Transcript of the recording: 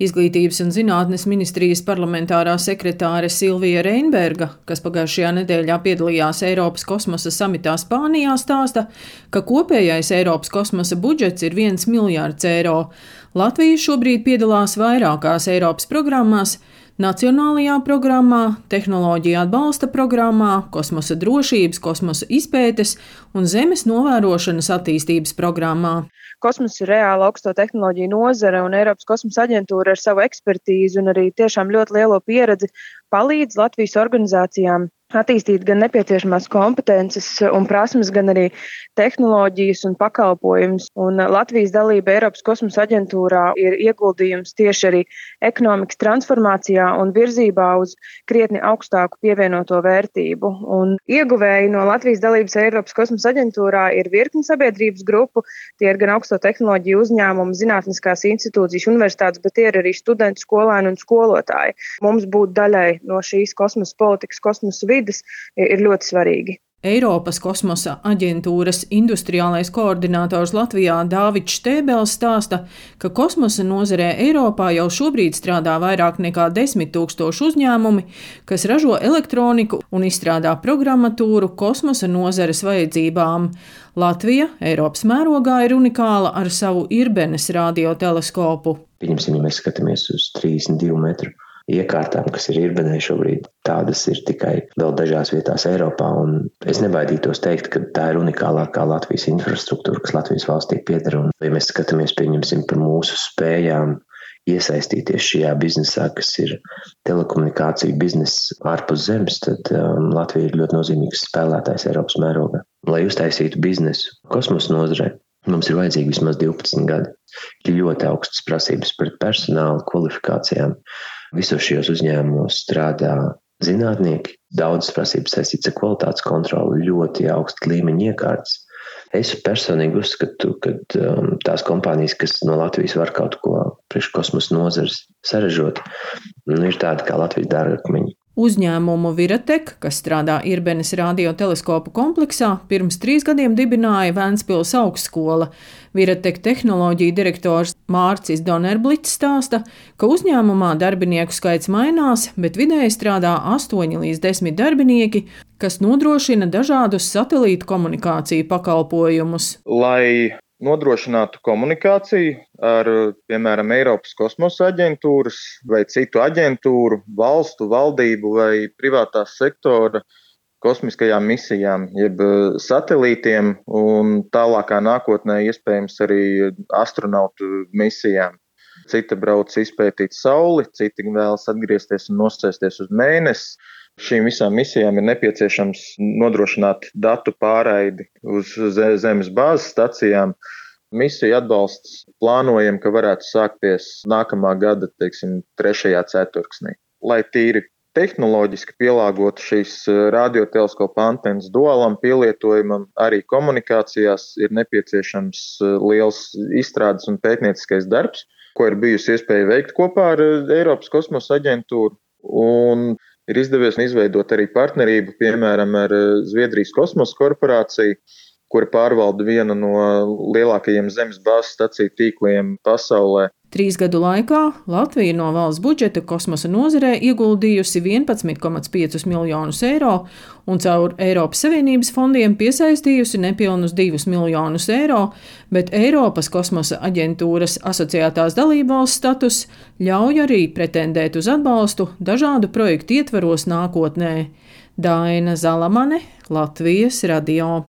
Izglītības un zinātnes ministrijas parlamentārā sekretāre Silvija Reinberga, kas pagājušajā nedēļā piedalījās Eiropas kosmosa samitā Spānijā, stāsta, ka kopējais Eiropas kosmosa budžets ir 1 miljārds eiro. Latvija šobrīd piedalās vairākās Eiropas programmās, Nacionālajā programmā, tehnoloģija atbalsta programmā, kosmosa drošības, kosmosa izpētes un zemes novērošanas attīstības programmā. Kosmos ir reāla augsto tehnoloģiju nozare, un Eiropas kosmosa aģentūra ar savu ekspertīzi un arī tiešām ļoti lielo pieredzi palīdz Latvijas organizācijām attīstīt gan nepieciešamās kompetences un prasmes, gan arī tehnoloģijas un pakalpojumus. Un Latvijas dalība Eiropas kosmosa aģentūrā ir ieguldījums tieši arī ekonomikas transformācijā un virzībā uz krietni augstāku pievienoto vērtību. Un ieguvēji no Latvijas dalības Eiropas kosmosa aģentūrā ir virkni sabiedrības grupu, tie ir gan augsto tehnoloģiju uzņēmumi, zinātniskās institūcijas, universitātes, bet tie ir arī studenti, skolēni un skolotāji. Mums būt daļai no šīs kosmosa politikas, kosmosa vidas ir ļoti svarīgi. Eiropas kosmosa aģentūras industriālais koordinators Latvijā Dāvids Štēbels stāsta, ka kosmosa nozarē Eiropā jau šobrīd strādā vairāk nekā desmit tūkstoši uzņēmumi, kas ražo elektroniku un izstrādā programmatūru kosmosa nozares vajadzībām. Latvija Eiropas mērogā ir unikāla ar savu Irbenes radioteleskopu. Pieņemsim, ja mēs skatāmies uz 32 metru iekārtām, kas ir Irbenē šobrīd, tādas ir tikai vēl dažās vietās Eiropā. Es nebaidītos teikt, ka tā ir unikālākā Latvijas infrastruktūra, kas Latvijas valstī pieder. Un, ja mēs skatāmies pieņemsim par mūsu spējām iesaistīties šajā biznesā, kas ir telekomunikāciju biznesa ārpus zemes, tad um, Latvija ir ļoti nozīmīgs spēlētājs Eiropas mērogā. Lai uztaisītu biznesu kosmosa nozarē, mums ir vajadzīgi vismaz 12 gadi. Ir ļoti augstas prasības pret personālu kvalifikācijām. Visos šajos uzņēmumos strādā zinātnieki, daudzas prasības saistītas ar kvalitātes kontroli, ļoti augsta līmeņa iekārtas. Es personīgi uzskatu, ka um, tās kompānijas, kas no Latvijas var kaut ko priekškosmosa nozares saražot, nu, ir tāda kā Latvijas dārgakmeņi. Uzņēmumu Viratek, kas strādā Irbenes radioteleskopu kompleksā, pirms trīs gadiem dibināja Vēncpils augstskola. Viratek tehnoloģija direktors Mārcis Donerblits stāsta, ka uzņēmumā darbinieku skaits mainās, bet vidēji strādā 8 līdz 10 darbinieki, kas nodrošina dažādus satelītu komunikāciju pakalpojumus. Lai nodrošinātu komunikāciju ar, piemēram, Eiropas kosmosa aģentūras vai citu aģentūru, valstu, valdību vai privātā sektora kosmiskajām misijām, jeb eh, satelītiem un tālākā nākotnē iespējams arī astronautu misijām. Cita brauc izpētīt Sauli, citi vēlas atgriezties un nosēsties uz mēnesi. Šīm visām misijām ir nepieciešams nodrošināt datu pārraidi uz Zemes bāzes stacijām. Misiju atbalsts plānojam, ka varētu sākties nākamā gada, teiksim, trešajā ceturksnī. Lai tīri tehnoloģiski pielāgotu šīs eh, radioteleskopa antenas duālam pielietojumam, arī komunikācijās ir nepieciešams eh, liels izstrādes un pētnieciskais darbs, ko ir bijusi iespēja veikt kopā ar eh, Eiropas kosmosa aģentūru. Un ir izdevies izveidot arī partnerību, piemēram, ar eh, Zviedrijas kosmosa korporāciju, kura pārvalda vienu no lielākajiem zemes bāzes staciju tīkliem pasaulē. Trīs gadu laikā Latvija no valsts budžeta kosmosa nozarē ieguldījusi 11,5 miljonus eiro un caur Eiropas Savienības fondiem piesaistījusi nepilnus 2 miljonus eiro, bet Eiropas kosmosa aģentūras asociētās dalībvalsts status ļauj arī pretendēt uz atbalstu dažādu projektu ietveros nākotnē. Daina Zalamane, Latvijas radio.